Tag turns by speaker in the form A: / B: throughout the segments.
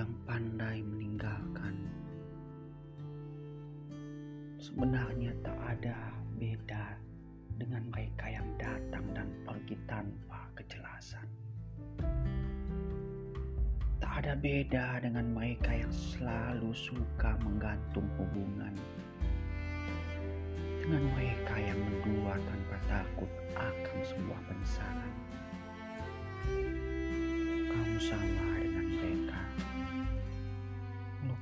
A: yang pandai meninggalkan. Sebenarnya tak ada beda dengan mereka yang datang dan pergi tanpa kejelasan. Tak ada beda dengan mereka yang selalu suka menggantung hubungan. Dengan mereka yang mendua tanpa takut akan sebuah pensar.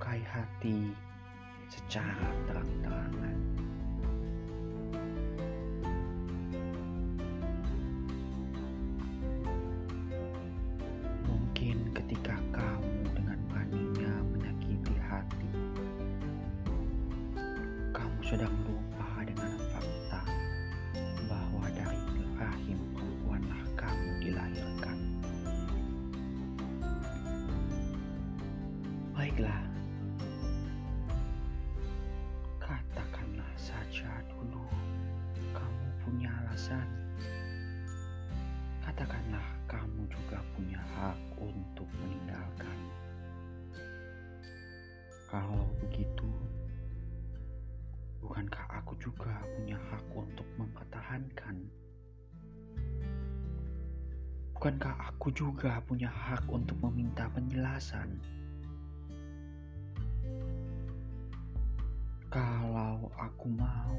A: Melukai hati secara terang-terangan. Mungkin ketika kamu dengan beraninya menyakiti hati, kamu sedang lupa dengan fakta bahwa dari rahim perempuanlah kamu dilahirkan. Baiklah, Katakanlah kamu juga punya hak untuk meninggalkan. Kalau begitu, bukankah aku juga punya hak untuk mempertahankan? Bukankah aku juga punya hak untuk meminta penjelasan? Kalau aku mau,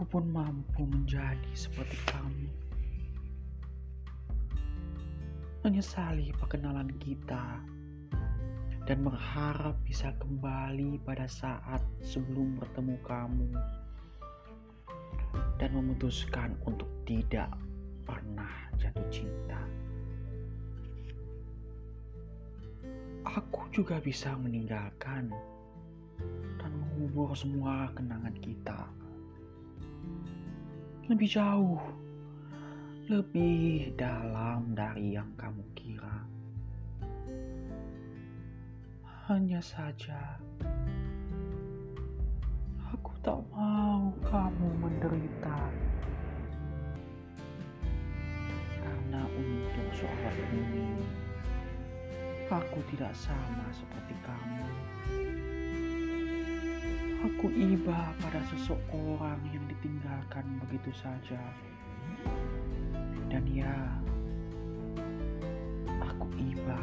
A: aku pun mampu menjadi seperti kamu. Menyesali perkenalan kita dan berharap bisa kembali pada saat sebelum bertemu kamu dan memutuskan untuk tidak pernah jatuh cinta. Aku juga bisa meninggalkan dan mengubur semua kenangan kita lebih jauh, lebih dalam dari yang kamu kira. Hanya saja, aku tak mau kamu menderita. Karena untuk soal ini, aku tidak sama seperti kamu. Aku iba pada seseorang yang ditinggalkan begitu saja. Dan ya, aku iba